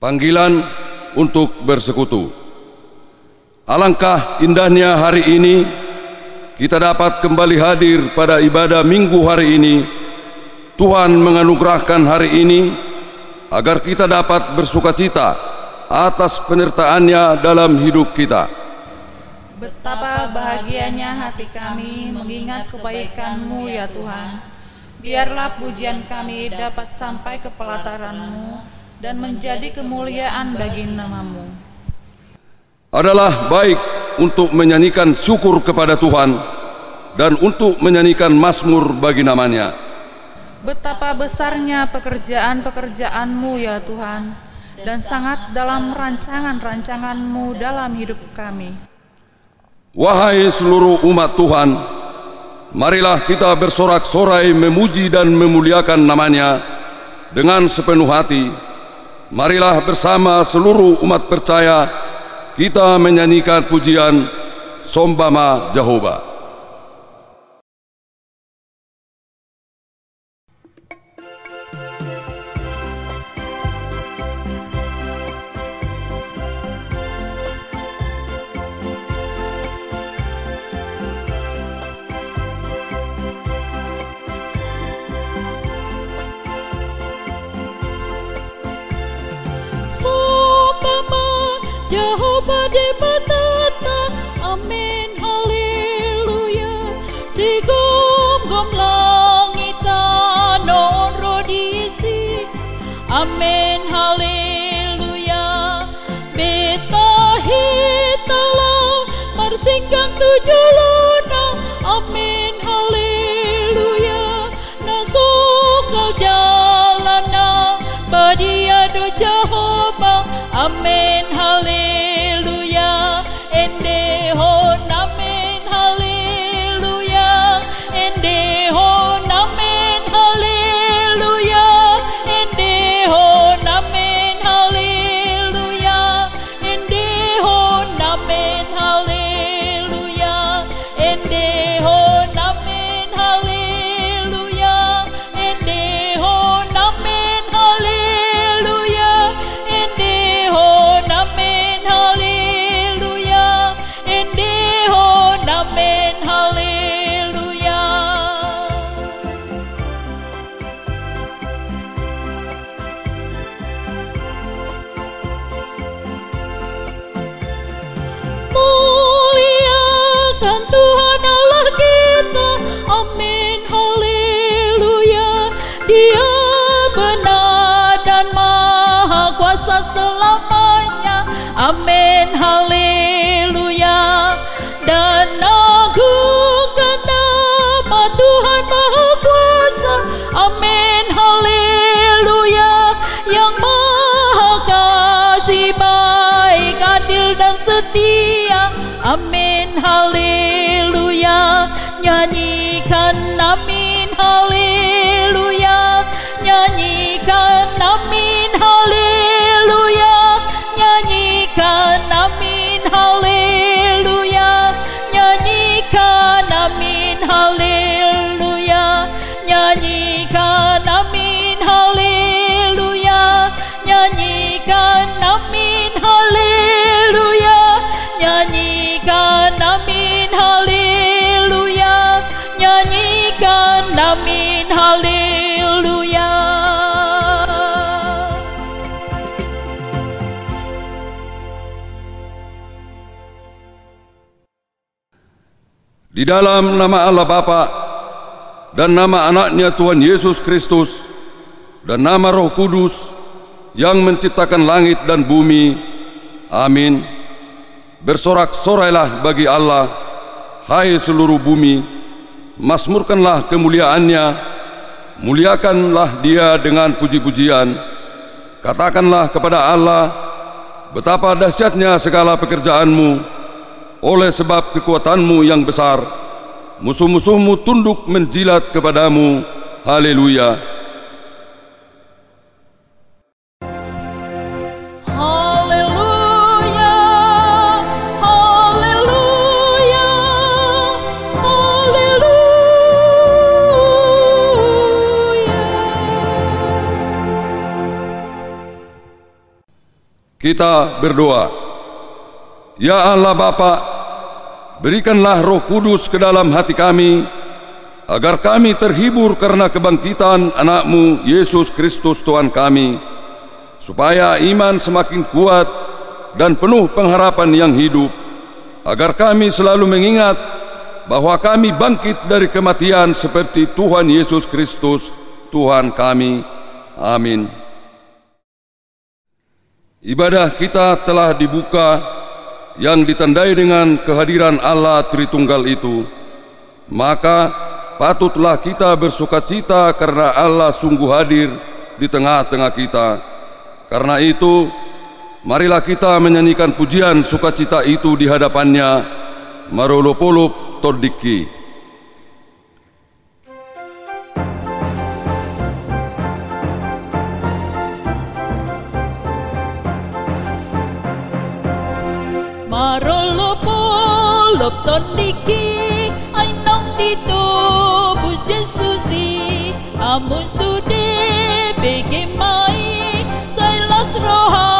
Panggilan untuk bersekutu. Alangkah indahnya hari ini kita dapat kembali hadir pada ibadah minggu hari ini. Tuhan menganugerahkan hari ini agar kita dapat bersukacita atas penyertaannya dalam hidup kita. Betapa bahagianya hati kami mengingat kebaikan-Mu ya Tuhan. Biarlah pujian kami dapat sampai ke pelataran-Mu dan menjadi kemuliaan bagi namamu. Adalah baik untuk menyanyikan syukur kepada Tuhan dan untuk menyanyikan mazmur bagi namanya. Betapa besarnya pekerjaan-pekerjaanmu ya Tuhan, dan sangat dalam rancangan-rancanganmu dalam hidup kami. Wahai seluruh umat Tuhan, marilah kita bersorak-sorai memuji dan memuliakan namanya dengan sepenuh hati, Marilah bersama seluruh umat percaya kita menyanyikan pujian Sombama Jehovah. Dia benar dan maha kuasa selamanya. Amin. Haleluya Di dalam nama Allah Bapa dan nama anaknya Tuhan Yesus Kristus dan nama Roh Kudus yang menciptakan langit dan bumi. Amin. Bersorak-sorailah bagi Allah, hai seluruh bumi, masmurkanlah kemuliaannya, muliakanlah dia dengan puji-pujian. Katakanlah kepada Allah, betapa dahsyatnya segala pekerjaanmu, oleh sebab kekuatanmu yang besar, musuh-musuhmu tunduk menjilat kepadamu. Haleluya. Haleluya, haleluya, haleluya. Kita berdoa. Ya Allah Bapa, berikanlah Roh Kudus ke dalam hati kami agar kami terhibur karena kebangkitan anakmu Yesus Kristus Tuhan kami supaya iman semakin kuat dan penuh pengharapan yang hidup agar kami selalu mengingat bahwa kami bangkit dari kematian seperti Tuhan Yesus Kristus Tuhan kami. Amin. Ibadah kita telah dibuka yang ditandai dengan kehadiran Allah Tritunggal itu. Maka patutlah kita bersukacita karena Allah sungguh hadir di tengah-tengah kita. Karena itu, marilah kita menyanyikan pujian sukacita itu di hadapannya. Marolopolop Tordiki. lớp tôn đi kia anh nông đi tu, bus chân su gì? À muốn su đi bị cái mai say lost rồi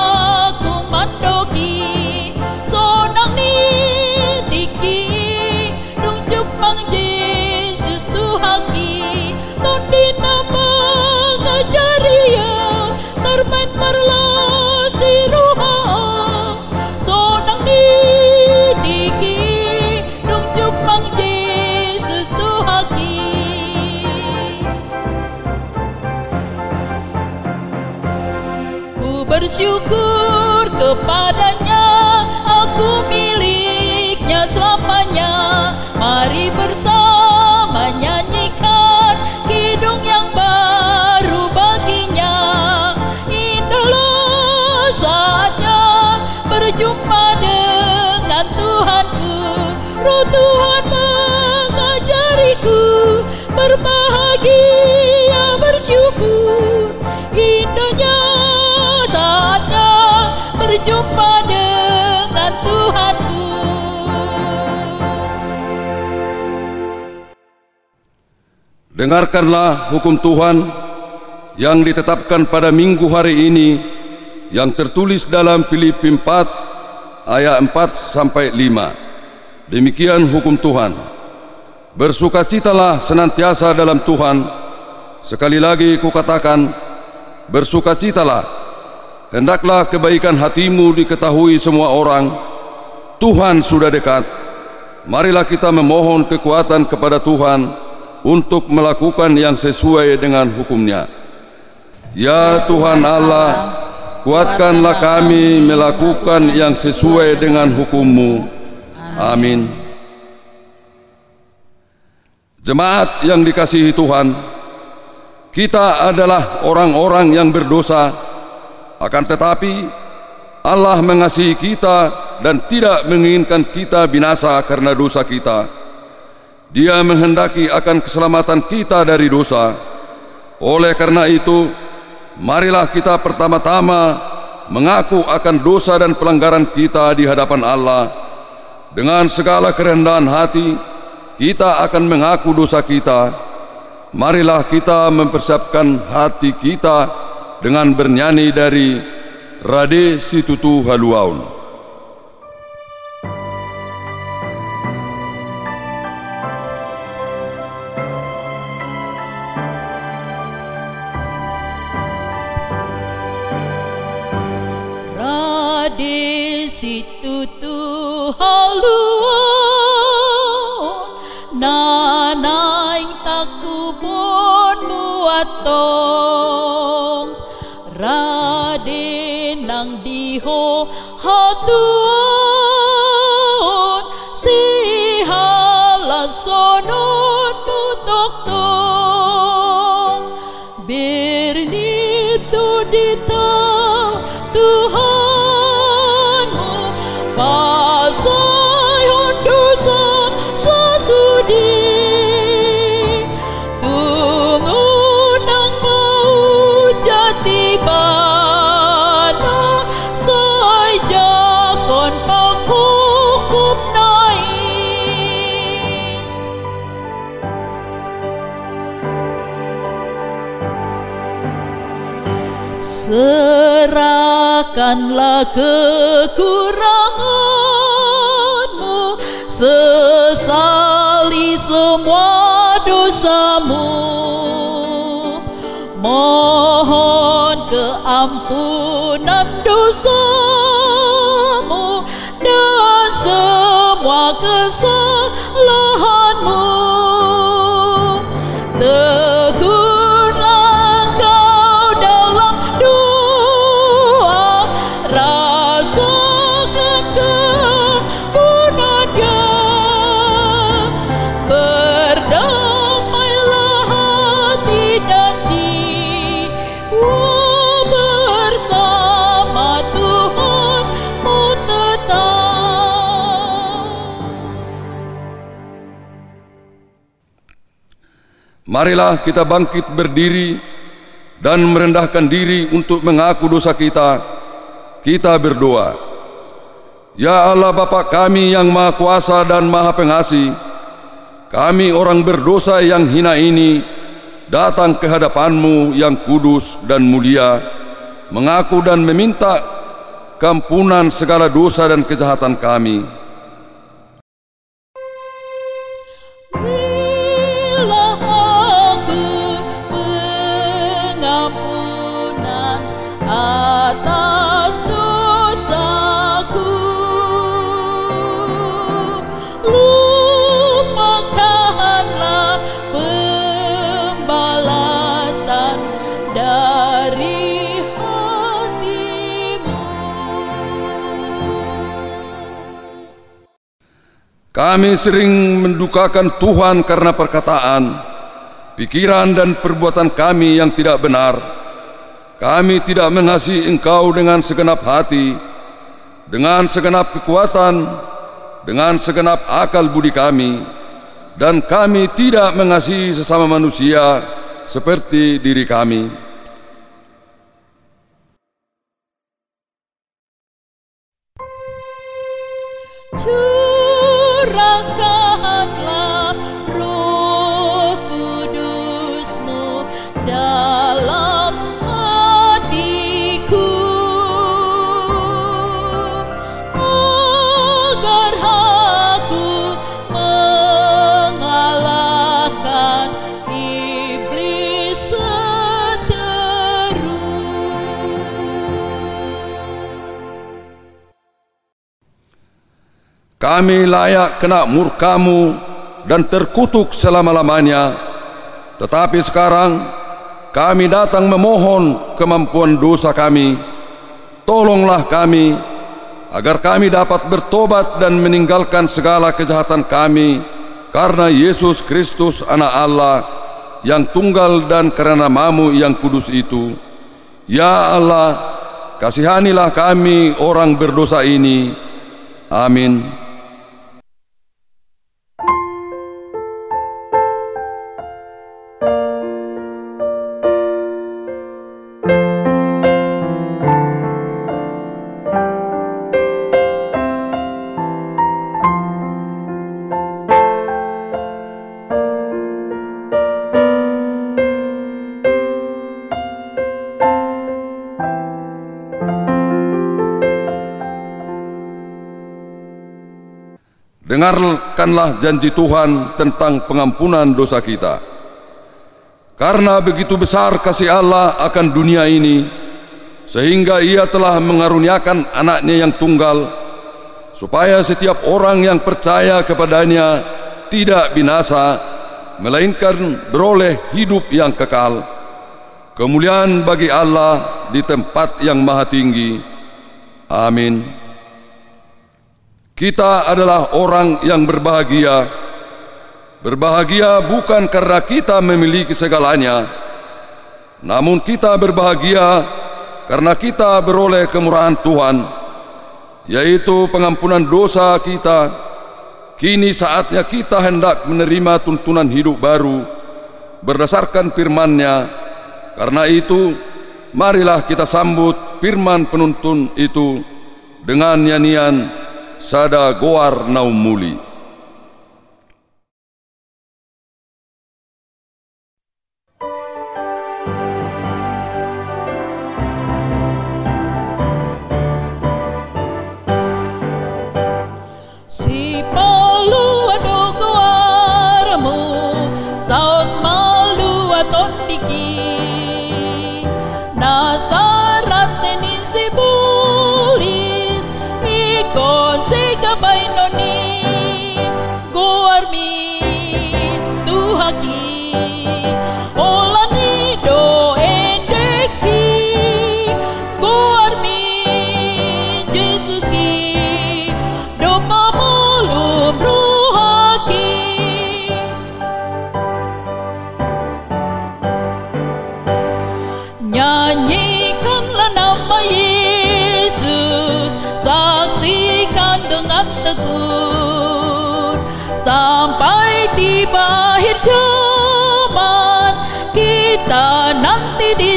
bersyukur kepadanya Dengarkanlah hukum Tuhan yang ditetapkan pada minggu hari ini yang tertulis dalam Filipi 4 ayat 4 sampai 5. Demikian hukum Tuhan. Bersukacitalah senantiasa dalam Tuhan. Sekali lagi kukatakan, bersukacitalah. Hendaklah kebaikan hatimu diketahui semua orang. Tuhan sudah dekat. Marilah kita memohon kekuatan kepada Tuhan untuk melakukan yang sesuai dengan hukumnya. Ya Tuhan Allah, kuatkanlah kami melakukan yang sesuai dengan hukummu. Amin. Jemaat yang dikasihi Tuhan, kita adalah orang-orang yang berdosa, akan tetapi Allah mengasihi kita dan tidak menginginkan kita binasa karena dosa kita. Dia menghendaki akan keselamatan kita dari dosa. Oleh karena itu, marilah kita pertama-tama mengaku akan dosa dan pelanggaran kita di hadapan Allah. Dengan segala kerendahan hati, kita akan mengaku dosa kita. Marilah kita mempersiapkan hati kita dengan bernyanyi dari Rade Situtu Haluaun. Serahkanlah kekuranganmu Marilah kita bangkit berdiri dan merendahkan diri untuk mengaku dosa kita. Kita berdoa. Ya Allah Bapa kami yang Maha Kuasa dan Maha Pengasih, kami orang berdosa yang hina ini datang ke hadapan-Mu yang kudus dan mulia, mengaku dan meminta kampunan segala dosa dan kejahatan kami. Kami sering mendukakan Tuhan karena perkataan, pikiran dan perbuatan kami yang tidak benar. Kami tidak mengasihi Engkau dengan segenap hati, dengan segenap kekuatan, dengan segenap akal budi kami, dan kami tidak mengasihi sesama manusia seperti diri kami. Kami layak kena murkamu dan terkutuk selama-lamanya. Tetapi sekarang kami datang memohon kemampuan dosa kami. Tolonglah kami agar kami dapat bertobat dan meninggalkan segala kejahatan kami karena Yesus Kristus anak Allah yang tunggal dan karena namamu yang kudus itu. Ya Allah, kasihanilah kami orang berdosa ini. Amin. Dengarkanlah janji Tuhan tentang pengampunan dosa kita. Karena begitu besar kasih Allah akan dunia ini, sehingga ia telah mengaruniakan anaknya yang tunggal, supaya setiap orang yang percaya kepadanya tidak binasa, melainkan beroleh hidup yang kekal. Kemuliaan bagi Allah di tempat yang maha tinggi. Amin. Kita adalah orang yang berbahagia. Berbahagia bukan karena kita memiliki segalanya, namun kita berbahagia karena kita beroleh kemurahan Tuhan, yaitu pengampunan dosa kita. Kini saatnya kita hendak menerima tuntunan hidup baru berdasarkan firman-Nya. Karena itu, marilah kita sambut firman penuntun itu dengan nyanyian Sada Goar Naumuli.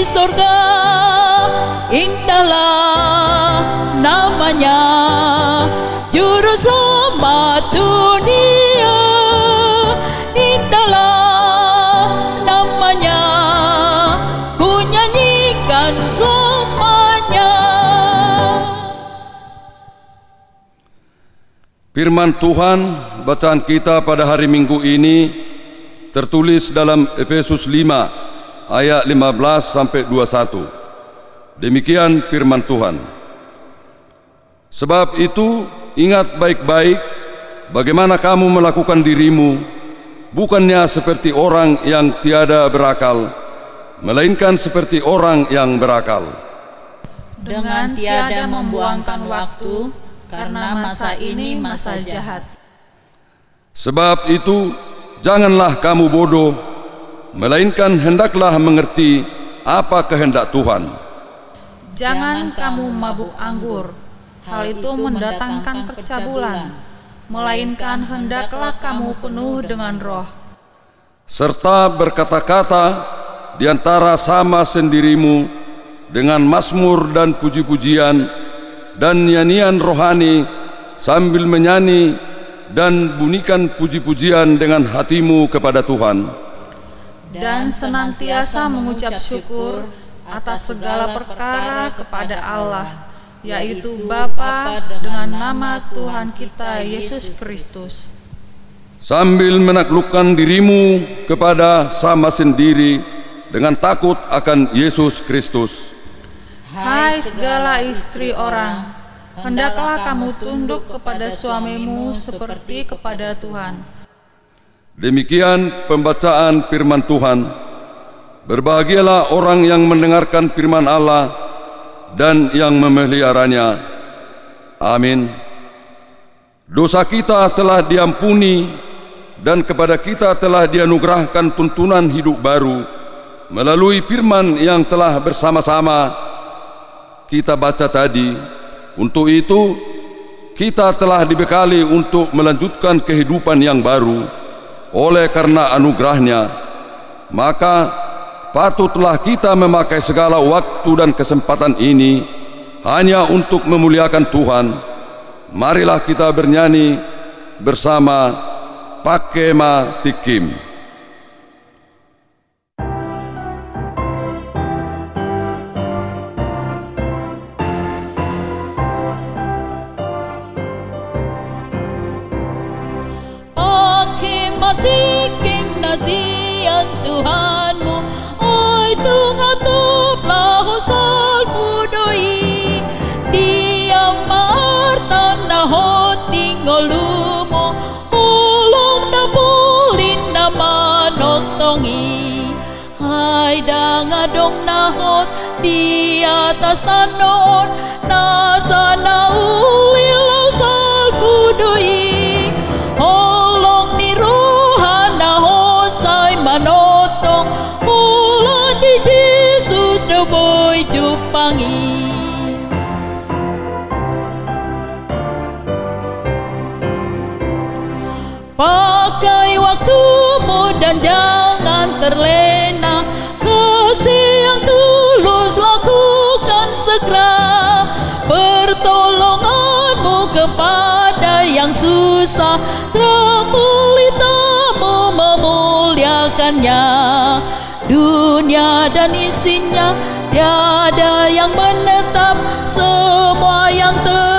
Di sorga Indahlah namanya Juru selamat dunia. Indahlah namanya Ku nyanyikan selamanya. Firman Tuhan bacaan kita pada hari Minggu ini tertulis dalam Efesus 5 ayat 15 sampai 21. Demikian firman Tuhan. Sebab itu ingat baik-baik bagaimana kamu melakukan dirimu bukannya seperti orang yang tiada berakal melainkan seperti orang yang berakal. dengan tiada membuangkan waktu karena masa ini masa jahat. Sebab itu janganlah kamu bodoh melainkan hendaklah mengerti apa kehendak Tuhan. Jangan kamu mabuk anggur, hal itu mendatangkan percabulan, melainkan hendaklah kamu penuh dengan roh. serta berkata-kata di antara sama sendirimu dengan mazmur dan puji-pujian dan nyanyian rohani sambil menyanyi dan bunyikan puji-pujian dengan hatimu kepada Tuhan. Dan senantiasa mengucap syukur atas segala perkara kepada Allah, yaitu Bapa dengan nama Tuhan kita Yesus Kristus. Sambil menaklukkan dirimu kepada sama sendiri dengan takut akan Yesus Kristus. Hai segala istri orang, hendaklah kamu tunduk kepada suamimu seperti kepada Tuhan. Demikian pembacaan firman Tuhan. Berbahagialah orang yang mendengarkan firman Allah dan yang memeliharanya. Amin. Dosa kita telah diampuni dan kepada kita telah dianugerahkan tuntunan hidup baru melalui firman yang telah bersama-sama kita baca tadi. Untuk itu, kita telah dibekali untuk melanjutkan kehidupan yang baru oleh karena anugerahnya. Maka patutlah kita memakai segala waktu dan kesempatan ini hanya untuk memuliakan Tuhan. Marilah kita bernyanyi bersama Pakema Tikim. Nasa na budoi Holong ni Rohan na hosay manotong Jesus jupangi. Pakai waktumu dan jangan Terang pelitamu memuliakannya Dunia dan isinya Tiada yang menetap Semua yang terindah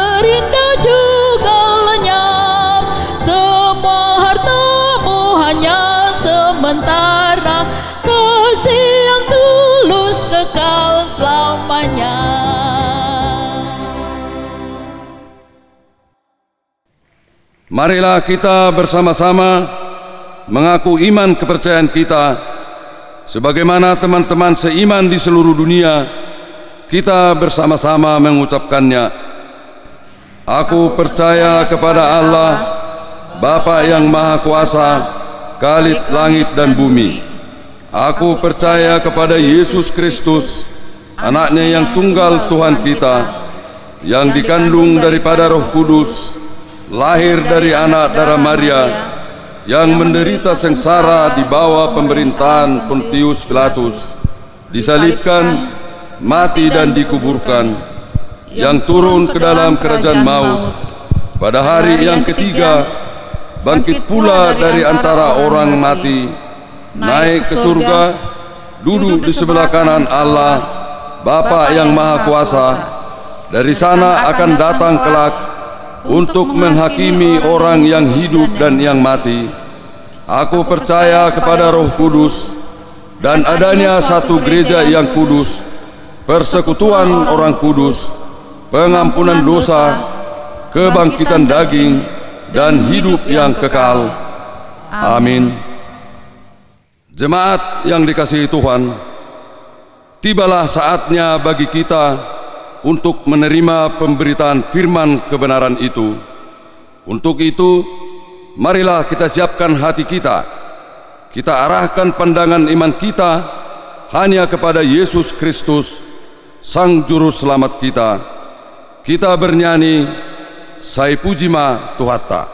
Marilah kita bersama-sama mengaku iman kepercayaan kita. Sebagaimana teman-teman seiman di seluruh dunia kita bersama-sama mengucapkannya. Aku percaya kepada Allah Bapa yang Maha Kuasa Khalid langit dan bumi. Aku percaya kepada Yesus Kristus Anaknya yang tunggal Tuhan kita Yang dikandung daripada roh kudus Lahir dari anak darah Maria Yang menderita sengsara di bawah pemerintahan Pontius Pilatus disalibkan, mati dan dikuburkan, yang turun ke dalam kerajaan maut. Pada hari yang ketiga, bangkit pula dari antara orang mati, naik ke surga, duduk di sebelah kanan Allah, Bapa yang Maha Kuasa. Dari sana akan datang kelak untuk menghakimi orang yang hidup dan yang mati. Aku percaya kepada Roh Kudus dan adanya satu gereja yang kudus, persekutuan orang kudus, pengampunan dosa, kebangkitan daging, dan hidup yang kekal. Amin. Jemaat yang dikasihi Tuhan, tibalah saatnya bagi kita untuk menerima pemberitaan firman kebenaran itu. Untuk itu, marilah kita siapkan hati kita. Kita arahkan pandangan iman kita hanya kepada Yesus Kristus, Sang Juru Selamat kita. Kita bernyanyi, Sai Pujima Tuhata.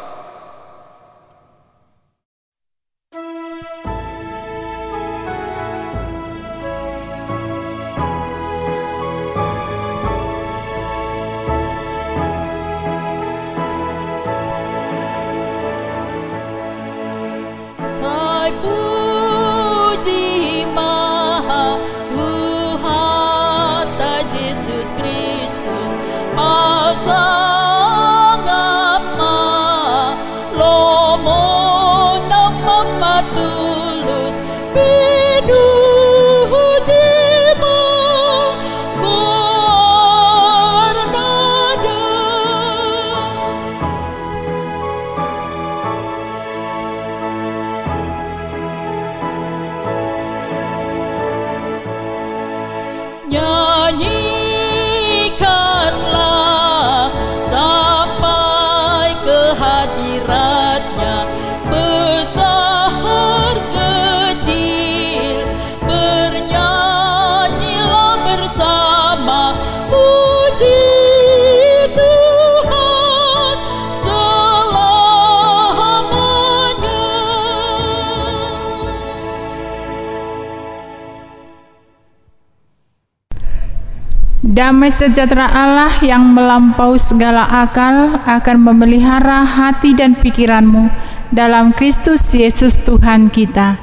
Damai sejahtera Allah yang melampaui segala akal akan memelihara hati dan pikiranmu dalam Kristus Yesus Tuhan kita.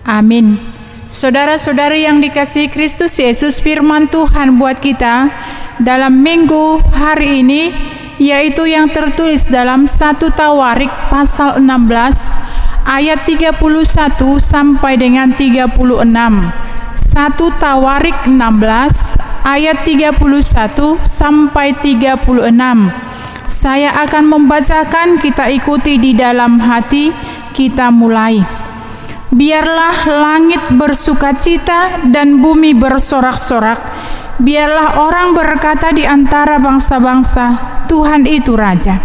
Amin. Saudara-saudari yang dikasihi Kristus Yesus, firman Tuhan buat kita dalam minggu hari ini yaitu yang tertulis dalam satu Tawarik pasal 16 ayat 31 sampai dengan 36. 1 Tawarik 16 ayat 31 sampai 36. Saya akan membacakan, kita ikuti di dalam hati, kita mulai. Biarlah langit bersukacita dan bumi bersorak-sorak. Biarlah orang berkata di antara bangsa-bangsa, Tuhan itu Raja.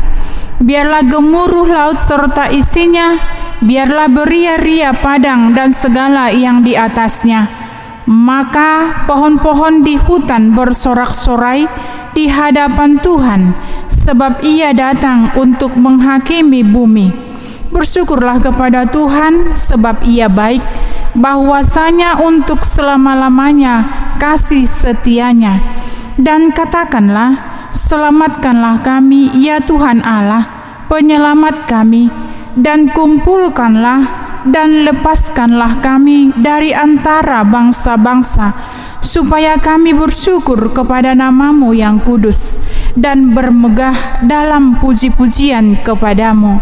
Biarlah gemuruh laut serta isinya, biarlah beria-ria padang dan segala yang di atasnya maka pohon-pohon di hutan bersorak-sorai di hadapan Tuhan, sebab Ia datang untuk menghakimi bumi. Bersyukurlah kepada Tuhan, sebab Ia baik, bahwasanya untuk selama-lamanya kasih setianya. Dan katakanlah, selamatkanlah kami, ya Tuhan Allah, penyelamat kami, dan kumpulkanlah dan lepaskanlah kami dari antara bangsa-bangsa, supaya kami bersyukur kepada namamu yang kudus dan bermegah dalam puji-pujian kepadamu.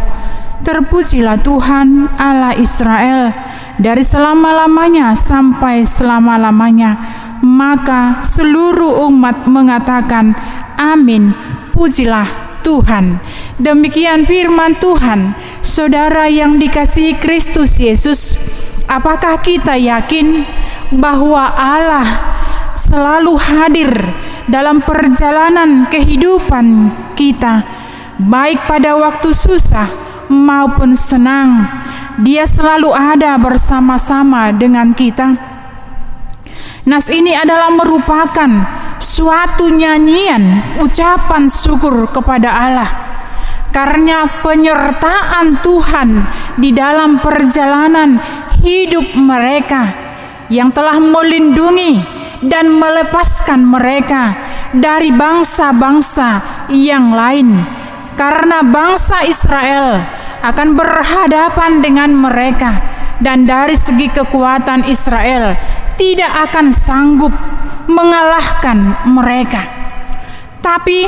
Terpujilah Tuhan Allah Israel dari selama-lamanya sampai selama-lamanya. Maka seluruh umat mengatakan, Amin. Pujilah Tuhan. Demikian firman Tuhan. Saudara yang dikasihi Kristus Yesus, apakah kita yakin bahwa Allah selalu hadir dalam perjalanan kehidupan kita, baik pada waktu susah maupun senang? Dia selalu ada bersama-sama dengan kita. Nas ini adalah merupakan suatu nyanyian ucapan syukur kepada Allah karena penyertaan Tuhan di dalam perjalanan hidup mereka. yang telah melindungi dan melepaskan mereka dari bangsa-bangsa yang lain karena bangsa Israel akan berhadapan dengan mereka dan dari segi kekuatan Israel tidak akan sanggup mengalahkan mereka tapi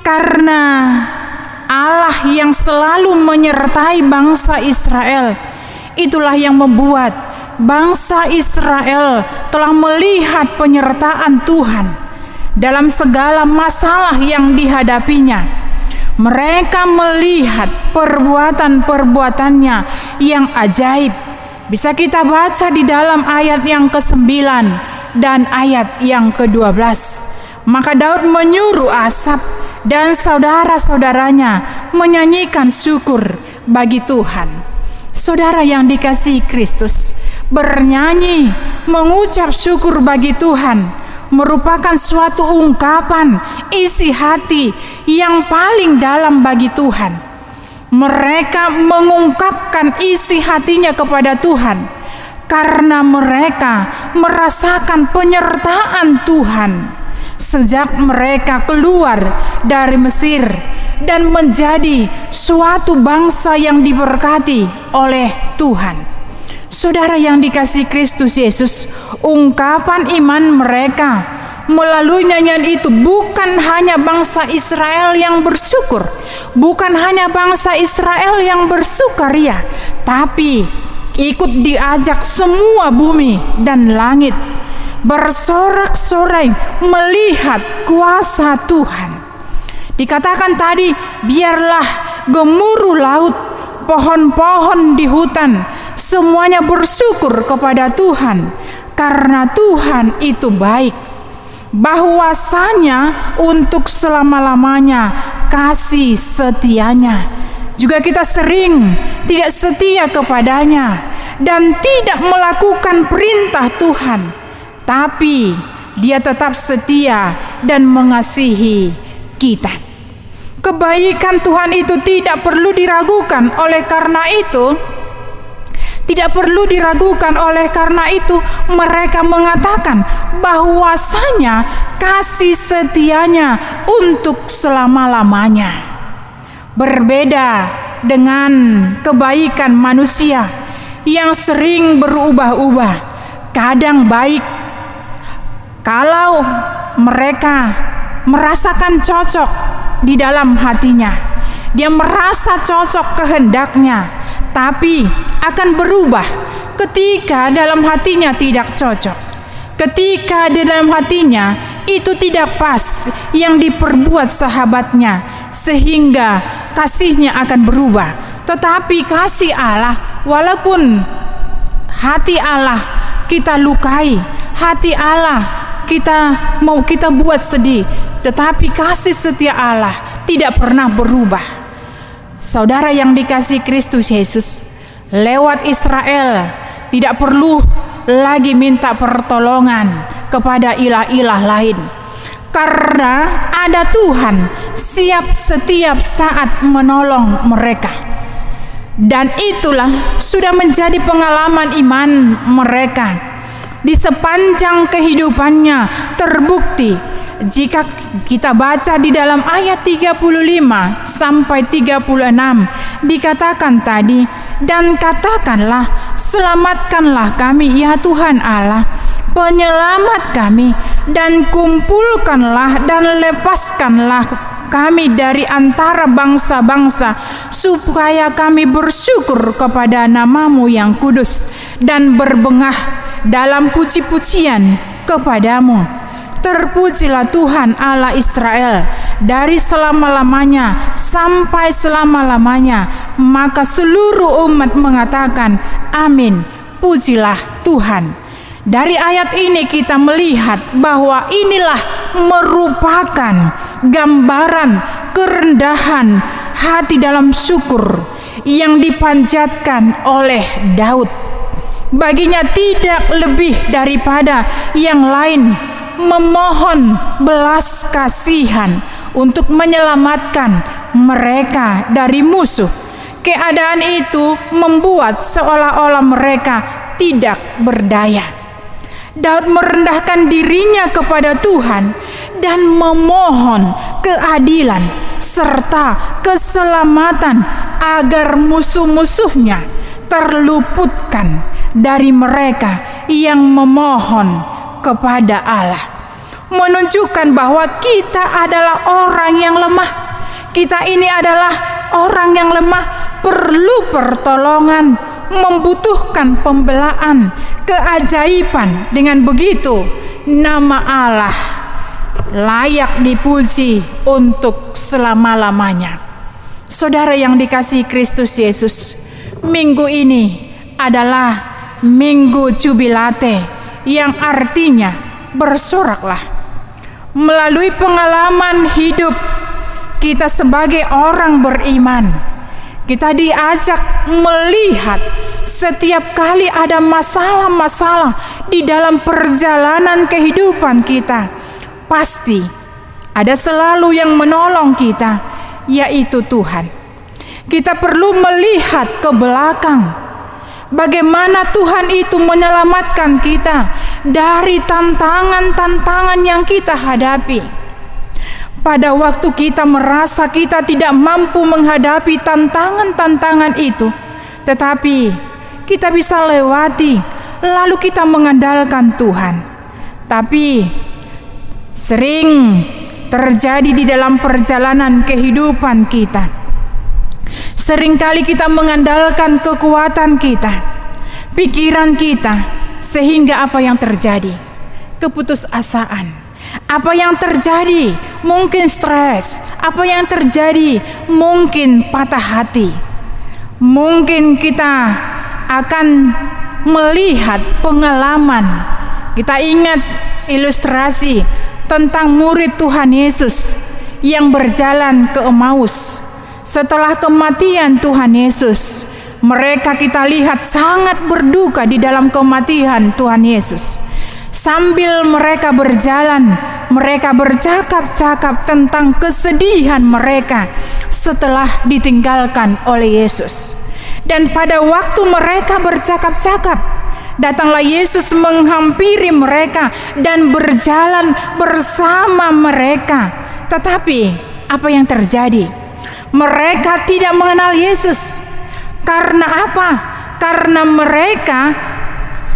karena Allah yang selalu menyertai bangsa Israel. Itulah yang membuat bangsa Israel telah melihat penyertaan Tuhan dalam segala masalah yang dihadapinya. Mereka melihat perbuatan-perbuatannya yang ajaib. Bisa kita baca di dalam ayat yang ke-9 dan ayat yang ke-12. Maka Daud menyuruh Asap dan saudara-saudaranya menyanyikan syukur bagi Tuhan. Saudara yang dikasihi Kristus, bernyanyi, mengucap syukur bagi Tuhan merupakan suatu ungkapan isi hati yang paling dalam bagi Tuhan. Mereka mengungkapkan isi hatinya kepada Tuhan karena mereka merasakan penyertaan Tuhan sejak mereka keluar dari Mesir dan menjadi suatu bangsa yang diberkati oleh Tuhan. Saudara yang dikasih Kristus Yesus, ungkapan iman mereka melalui nyanyian itu bukan hanya bangsa Israel yang bersyukur, bukan hanya bangsa Israel yang bersukaria, tapi ikut diajak semua bumi dan langit bersorak-sorai melihat kuasa Tuhan. Dikatakan tadi, biarlah gemuruh laut, pohon-pohon di hutan, semuanya bersyukur kepada Tuhan karena Tuhan itu baik. Bahwasanya untuk selama-lamanya kasih setianya. Juga kita sering tidak setia kepadanya dan tidak melakukan perintah Tuhan tapi dia tetap setia dan mengasihi kita. Kebaikan Tuhan itu tidak perlu diragukan. Oleh karena itu, tidak perlu diragukan. Oleh karena itu, mereka mengatakan bahwasanya kasih setianya untuk selama-lamanya. Berbeda dengan kebaikan manusia yang sering berubah-ubah. Kadang baik, kalau mereka merasakan cocok di dalam hatinya, dia merasa cocok kehendaknya, tapi akan berubah ketika dalam hatinya tidak cocok. Ketika di dalam hatinya itu tidak pas yang diperbuat sahabatnya, sehingga kasihnya akan berubah. Tetapi kasih Allah, walaupun hati Allah kita lukai, hati Allah kita mau kita buat sedih, tetapi kasih setia Allah tidak pernah berubah. Saudara yang dikasih Kristus Yesus, lewat Israel tidak perlu lagi minta pertolongan kepada ilah-ilah lain. Karena ada Tuhan siap setiap saat menolong mereka. Dan itulah sudah menjadi pengalaman iman mereka di sepanjang kehidupannya terbukti jika kita baca di dalam ayat 35 sampai 36 dikatakan tadi dan katakanlah selamatkanlah kami ya Tuhan Allah penyelamat kami dan kumpulkanlah dan lepaskanlah kami dari antara bangsa-bangsa supaya kami bersyukur kepada namamu yang kudus dan berbengah dalam puji-pujian kepadamu. Terpujilah Tuhan Allah Israel dari selama-lamanya sampai selama-lamanya. Maka seluruh umat mengatakan amin. Pujilah Tuhan. Dari ayat ini kita melihat bahwa inilah merupakan gambaran kerendahan hati dalam syukur yang dipanjatkan oleh Daud baginya tidak lebih daripada yang lain memohon belas kasihan untuk menyelamatkan mereka dari musuh. Keadaan itu membuat seolah-olah mereka tidak berdaya. Daud merendahkan dirinya kepada Tuhan dan memohon keadilan serta keselamatan agar musuh-musuhnya terluputkan dari mereka yang memohon kepada Allah. Menunjukkan bahwa kita adalah orang yang lemah. Kita ini adalah orang yang lemah, perlu pertolongan, membutuhkan pembelaan, keajaiban. Dengan begitu, nama Allah layak dipuji untuk selama-lamanya. Saudara yang dikasih Kristus Yesus, minggu ini adalah minggu jubilate yang artinya bersoraklah. Melalui pengalaman hidup kita sebagai orang beriman, kita diajak melihat setiap kali ada masalah-masalah di dalam perjalanan kehidupan kita, pasti ada selalu yang menolong kita, yaitu Tuhan. Kita perlu melihat ke belakang bagaimana Tuhan itu menyelamatkan kita dari tantangan-tantangan yang kita hadapi. Pada waktu kita merasa kita tidak mampu menghadapi tantangan-tantangan itu, tetapi kita bisa lewati, lalu kita mengandalkan Tuhan. Tapi sering terjadi di dalam perjalanan kehidupan kita. Seringkali kita mengandalkan kekuatan kita, pikiran kita, sehingga apa yang terjadi? Keputusasaan. Apa yang terjadi? Mungkin stres. Apa yang terjadi? Mungkin patah hati. Mungkin kita akan melihat pengalaman. Kita ingat ilustrasi tentang murid Tuhan Yesus yang berjalan ke Emmaus setelah kematian Tuhan Yesus. Mereka kita lihat sangat berduka di dalam kematian Tuhan Yesus. Sambil mereka berjalan, mereka bercakap-cakap tentang kesedihan mereka setelah ditinggalkan oleh Yesus. Dan pada waktu mereka bercakap-cakap, datanglah Yesus menghampiri mereka dan berjalan bersama mereka. Tetapi apa yang terjadi? Mereka tidak mengenal Yesus. Karena apa? Karena mereka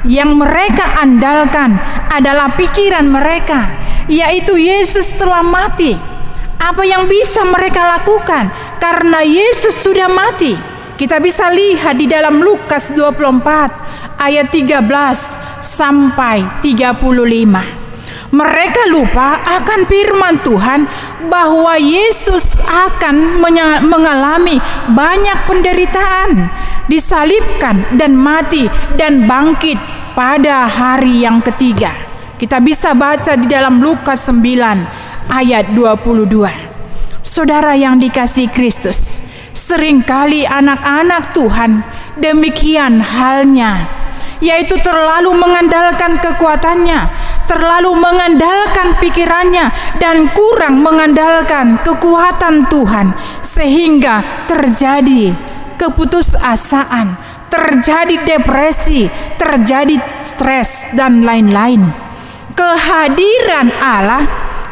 yang mereka andalkan adalah pikiran mereka, yaitu Yesus telah mati. Apa yang bisa mereka lakukan karena Yesus sudah mati? Kita bisa lihat di dalam Lukas 24 ayat 13 sampai 35. Mereka lupa akan firman Tuhan bahwa Yesus akan mengalami banyak penderitaan, disalibkan dan mati dan bangkit pada hari yang ketiga. Kita bisa baca di dalam Lukas 9 ayat 22. Saudara yang dikasih Kristus, Seringkali anak-anak Tuhan demikian halnya, yaitu terlalu mengandalkan kekuatannya, terlalu mengandalkan pikirannya, dan kurang mengandalkan kekuatan Tuhan, sehingga terjadi keputusasaan, terjadi depresi, terjadi stres, dan lain-lain. Kehadiran Allah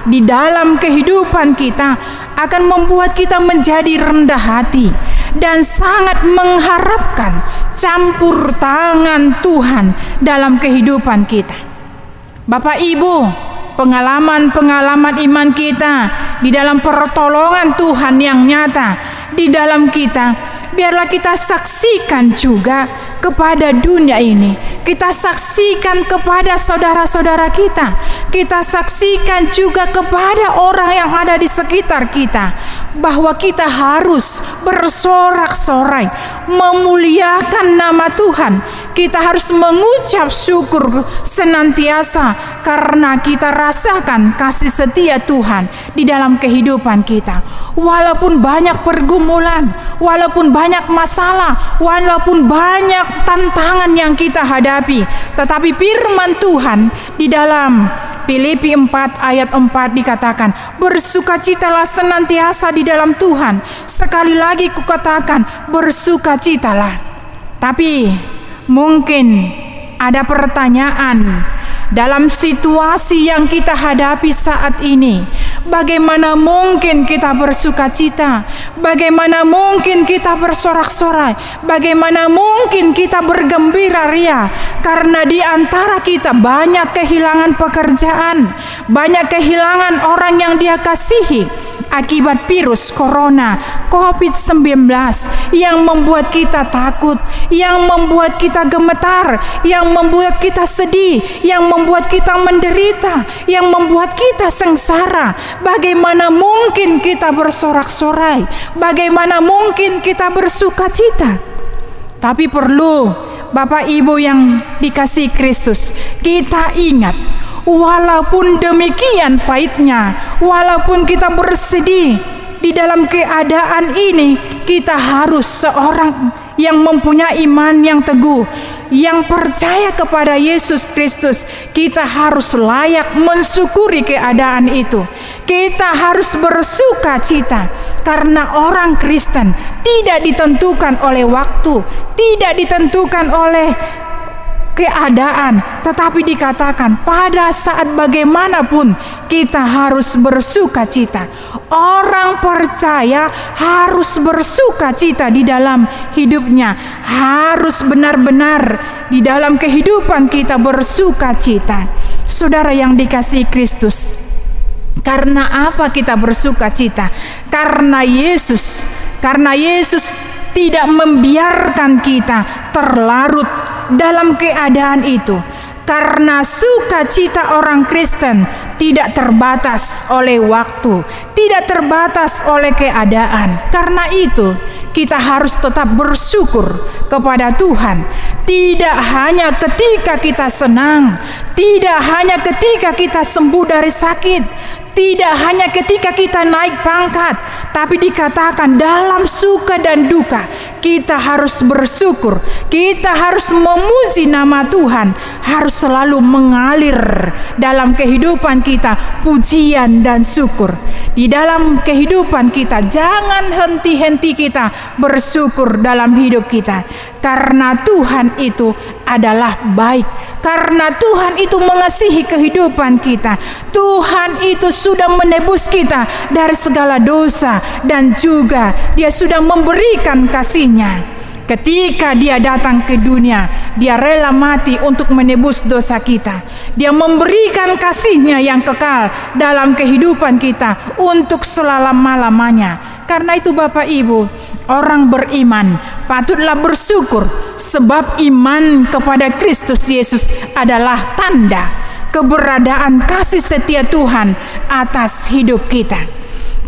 di dalam kehidupan kita akan membuat kita menjadi rendah hati dan sangat mengharapkan campur tangan Tuhan dalam kehidupan kita. Bapak Ibu, pengalaman-pengalaman iman kita di dalam pertolongan Tuhan yang nyata di dalam kita, biarlah kita saksikan juga kepada dunia ini. Kita saksikan kepada saudara-saudara kita. Kita saksikan juga kepada orang yang ada di sekitar kita bahwa kita harus bersorak-sorai memuliakan nama Tuhan. Kita harus mengucap syukur senantiasa karena kita rasakan kasih setia Tuhan di dalam kehidupan kita. Walaupun banyak pergumulan, walaupun banyak masalah, walaupun banyak tantangan yang kita hadapi. Tetapi firman Tuhan di dalam Filipi 4 ayat 4 dikatakan, "Bersukacitalah senantiasa di dalam Tuhan." Sekali lagi kukatakan, bersukacitalah. Tapi mungkin ada pertanyaan dalam situasi yang kita hadapi saat ini. Bagaimana mungkin kita bersuka cita? Bagaimana mungkin kita bersorak-sorai? Bagaimana mungkin kita bergembira ria? Karena di antara kita banyak kehilangan pekerjaan, banyak kehilangan orang yang dia kasihi akibat virus corona COVID-19 yang membuat kita takut, yang membuat kita gemetar, yang membuat kita sedih, yang membuat kita menderita, yang membuat kita sengsara. Bagaimana mungkin kita bersorak-sorai? Bagaimana mungkin kita bersuka cita? Tapi perlu Bapak Ibu yang dikasih Kristus, kita ingat Walaupun demikian pahitnya, walaupun kita bersedih di dalam keadaan ini, kita harus seorang yang mempunyai iman yang teguh, yang percaya kepada Yesus Kristus, kita harus layak mensyukuri keadaan itu. Kita harus bersuka cita karena orang Kristen tidak ditentukan oleh waktu, tidak ditentukan oleh keadaan, tetapi dikatakan pada saat bagaimanapun kita harus bersuka cita. Orang percaya harus bersuka cita di dalam hidupnya, harus benar-benar di dalam kehidupan kita bersuka cita. Saudara yang dikasih Kristus, karena apa kita bersuka cita? Karena Yesus, karena Yesus tidak membiarkan kita terlarut dalam keadaan itu karena sukacita orang Kristen tidak terbatas oleh waktu, tidak terbatas oleh keadaan. Karena itu, kita harus tetap bersyukur kepada Tuhan, tidak hanya ketika kita senang, tidak hanya ketika kita sembuh dari sakit, tidak hanya ketika kita naik pangkat, tapi dikatakan dalam suka dan duka kita harus bersyukur, kita harus memuji nama Tuhan, harus selalu mengalir dalam kehidupan kita pujian dan syukur. Di dalam kehidupan kita jangan henti-henti kita bersyukur dalam hidup kita karena Tuhan itu adalah baik, karena Tuhan itu mengasihi kehidupan kita. Tuhan itu sudah menebus kita dari segala dosa dan juga dia sudah memberikan kasihnya. Ketika dia datang ke dunia, dia rela mati untuk menebus dosa kita. Dia memberikan kasihnya yang kekal dalam kehidupan kita untuk selama-lamanya. Karena itu Bapak Ibu, orang beriman patutlah bersyukur sebab iman kepada Kristus Yesus adalah tanda keberadaan kasih setia Tuhan atas hidup kita.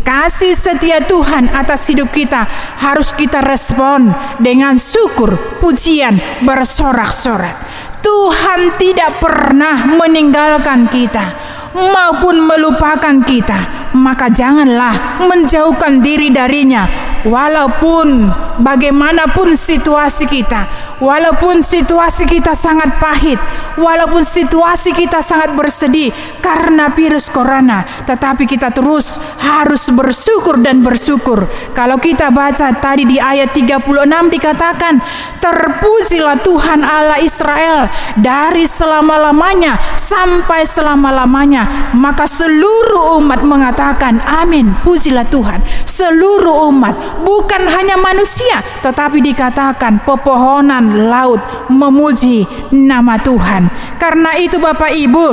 Kasih setia Tuhan atas hidup kita harus kita respon dengan syukur, pujian, bersorak-sorak. Tuhan tidak pernah meninggalkan kita maupun melupakan kita, maka janganlah menjauhkan diri darinya walaupun bagaimanapun situasi kita Walaupun situasi kita sangat pahit, walaupun situasi kita sangat bersedih karena virus corona, tetapi kita terus harus bersyukur dan bersyukur. Kalau kita baca tadi di ayat 36 dikatakan, "Terpujilah Tuhan Allah Israel dari selama-lamanya sampai selama-lamanya." Maka seluruh umat mengatakan, "Amin." Pujilah Tuhan. Seluruh umat, bukan hanya manusia, tetapi dikatakan pepohonan laut memuji nama Tuhan. Karena itu Bapak Ibu,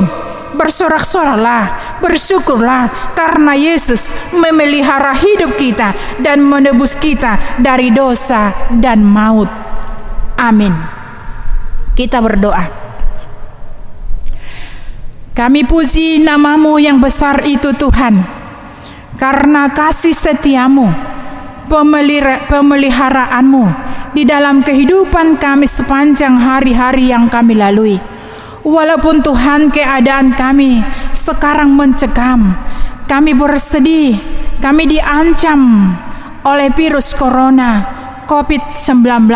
bersorak-soraklah, bersyukurlah karena Yesus memelihara hidup kita dan menebus kita dari dosa dan maut. Amin. Kita berdoa. Kami puji namamu yang besar itu Tuhan Karena kasih setiamu Pemeliharaanmu di dalam kehidupan kami sepanjang hari-hari yang kami lalui. Walaupun Tuhan keadaan kami sekarang mencekam, kami bersedih, kami diancam oleh virus corona COVID-19.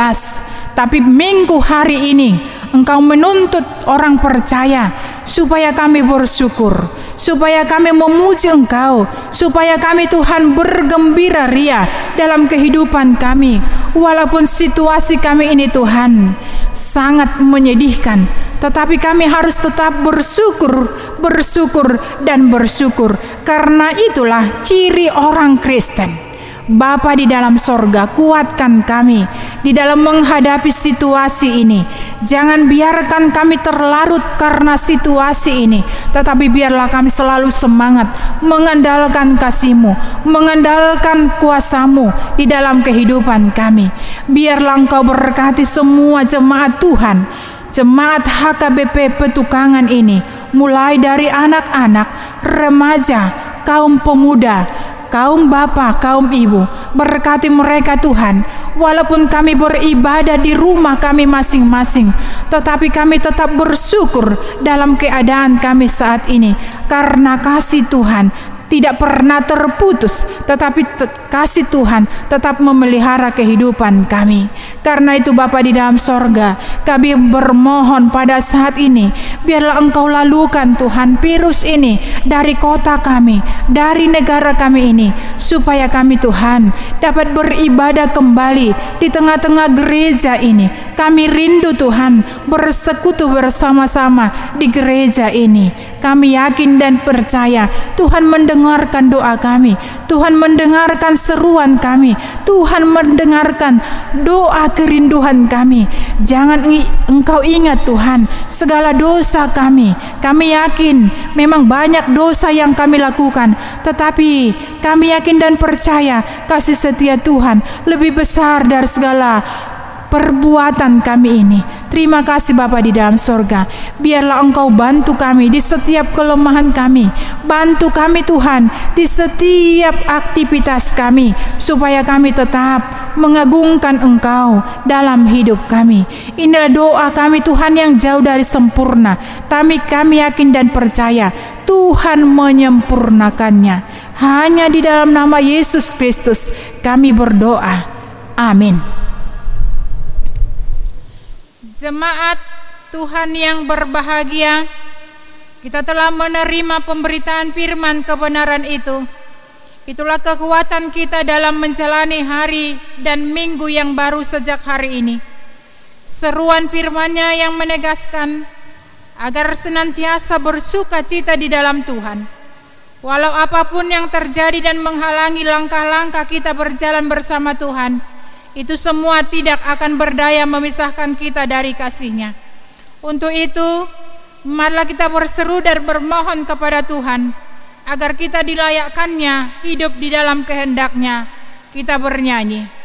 Tapi minggu hari ini engkau menuntut orang percaya supaya kami bersyukur supaya kami memuji Engkau, supaya kami Tuhan bergembira ria dalam kehidupan kami, walaupun situasi kami ini Tuhan sangat menyedihkan, tetapi kami harus tetap bersyukur, bersyukur, dan bersyukur, karena itulah ciri orang Kristen. Bapa di dalam sorga, kuatkan kami di dalam menghadapi situasi ini. Jangan biarkan kami terlarut karena situasi ini, tetapi biarlah kami selalu semangat mengandalkan kasih-Mu, mengandalkan kuasa-Mu di dalam kehidupan kami. Biarlah Engkau berkati semua jemaat Tuhan, jemaat HKBP Petukangan ini, mulai dari anak-anak, remaja, kaum pemuda, kaum bapak, kaum ibu, berkati mereka Tuhan. Walaupun kami beribadah di rumah kami masing-masing, tetapi kami tetap bersyukur dalam keadaan kami saat ini karena kasih Tuhan tidak pernah terputus, tetapi te kasih Tuhan tetap memelihara kehidupan kami. Karena itu Bapa di dalam sorga, kami bermohon pada saat ini, biarlah Engkau lalukan Tuhan virus ini dari kota kami, dari negara kami ini, supaya kami Tuhan dapat beribadah kembali di tengah-tengah gereja ini. Kami rindu Tuhan bersekutu bersama-sama di gereja ini. Kami yakin dan percaya Tuhan mendengar mendengarkan doa kami. Tuhan mendengarkan seruan kami. Tuhan mendengarkan doa kerinduan kami. Jangan engkau ingat Tuhan segala dosa kami. Kami yakin memang banyak dosa yang kami lakukan, tetapi kami yakin dan percaya kasih setia Tuhan lebih besar dari segala perbuatan kami ini. Terima kasih Bapa di dalam sorga. Biarlah Engkau bantu kami di setiap kelemahan kami. Bantu kami Tuhan di setiap aktivitas kami. Supaya kami tetap mengagungkan Engkau dalam hidup kami. Inilah doa kami Tuhan yang jauh dari sempurna. Tapi kami yakin dan percaya Tuhan menyempurnakannya. Hanya di dalam nama Yesus Kristus kami berdoa. Amin. Jemaat Tuhan yang berbahagia, kita telah menerima pemberitaan firman kebenaran itu. Itulah kekuatan kita dalam menjalani hari dan minggu yang baru sejak hari ini. Seruan firman-Nya yang menegaskan agar senantiasa bersuka cita di dalam Tuhan. Walau apa pun yang terjadi dan menghalangi langkah-langkah kita berjalan bersama Tuhan, itu semua tidak akan berdaya memisahkan kita dari kasihnya. Untuk itu, marilah kita berseru dan bermohon kepada Tuhan agar kita dilayakkannya hidup di dalam kehendaknya. Kita bernyanyi.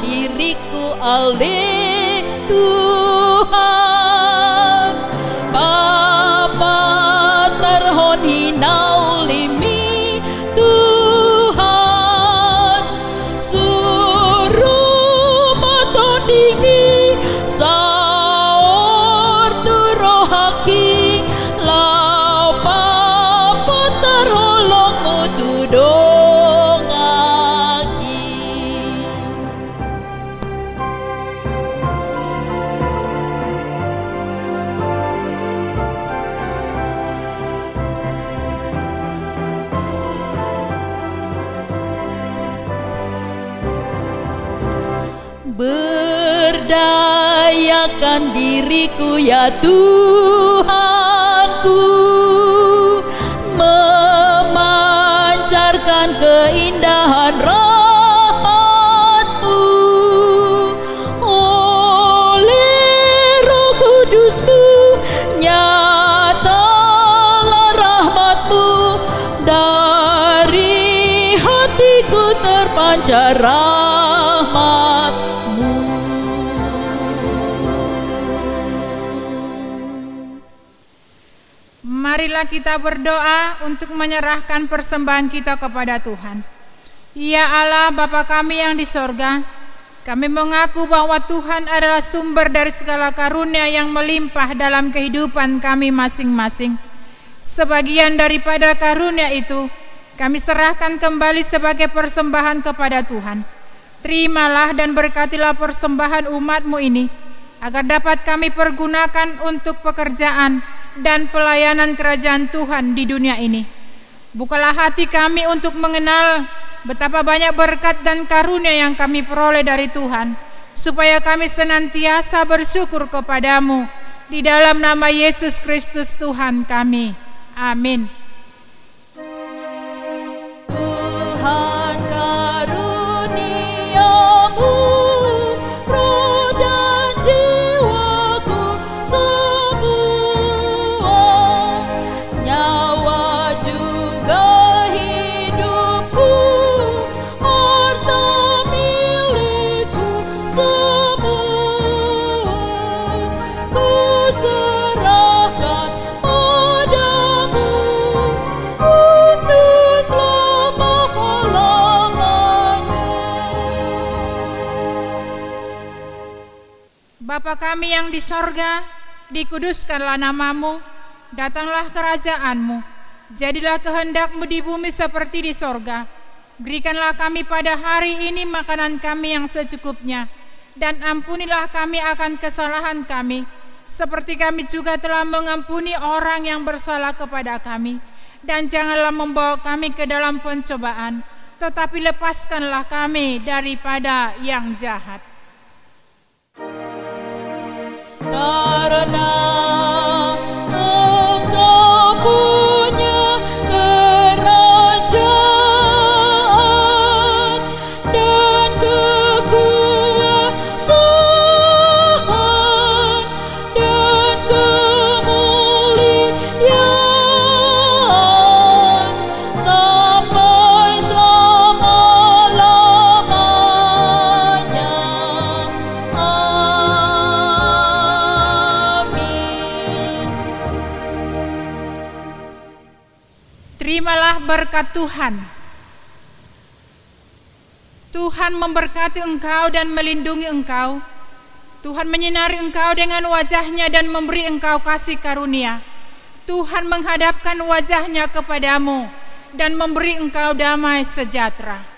Diriku ale Tuhan diriku ya Tuhanku Memancarkan keindahan rahmatmu Oleh roh kudusmu Nyatalah rahmatmu Dari hatiku terpancar Kita berdoa untuk menyerahkan persembahan kita kepada Tuhan. Ya Allah, Bapa kami yang di sorga, kami mengaku bahwa Tuhan adalah sumber dari segala karunia yang melimpah dalam kehidupan kami masing-masing. Sebagian daripada karunia itu kami serahkan kembali sebagai persembahan kepada Tuhan. Terimalah dan berkatilah persembahan umatmu ini, agar dapat kami pergunakan untuk pekerjaan dan pelayanan kerajaan Tuhan di dunia ini. Bukalah hati kami untuk mengenal betapa banyak berkat dan karunia yang kami peroleh dari Tuhan, supaya kami senantiasa bersyukur kepadamu di dalam nama Yesus Kristus Tuhan kami. Amin. Bapa kami yang di sorga, dikuduskanlah namamu, datanglah kerajaanmu, jadilah kehendakmu di bumi seperti di sorga. Berikanlah kami pada hari ini makanan kami yang secukupnya, dan ampunilah kami akan kesalahan kami, seperti kami juga telah mengampuni orang yang bersalah kepada kami. Dan janganlah membawa kami ke dalam pencobaan, tetapi lepaskanlah kami daripada yang jahat. Karena berkat Tuhan. Tuhan memberkati engkau dan melindungi engkau. Tuhan menyinari engkau dengan wajahnya dan memberi engkau kasih karunia. Tuhan menghadapkan wajahnya kepadamu dan memberi engkau damai sejahtera.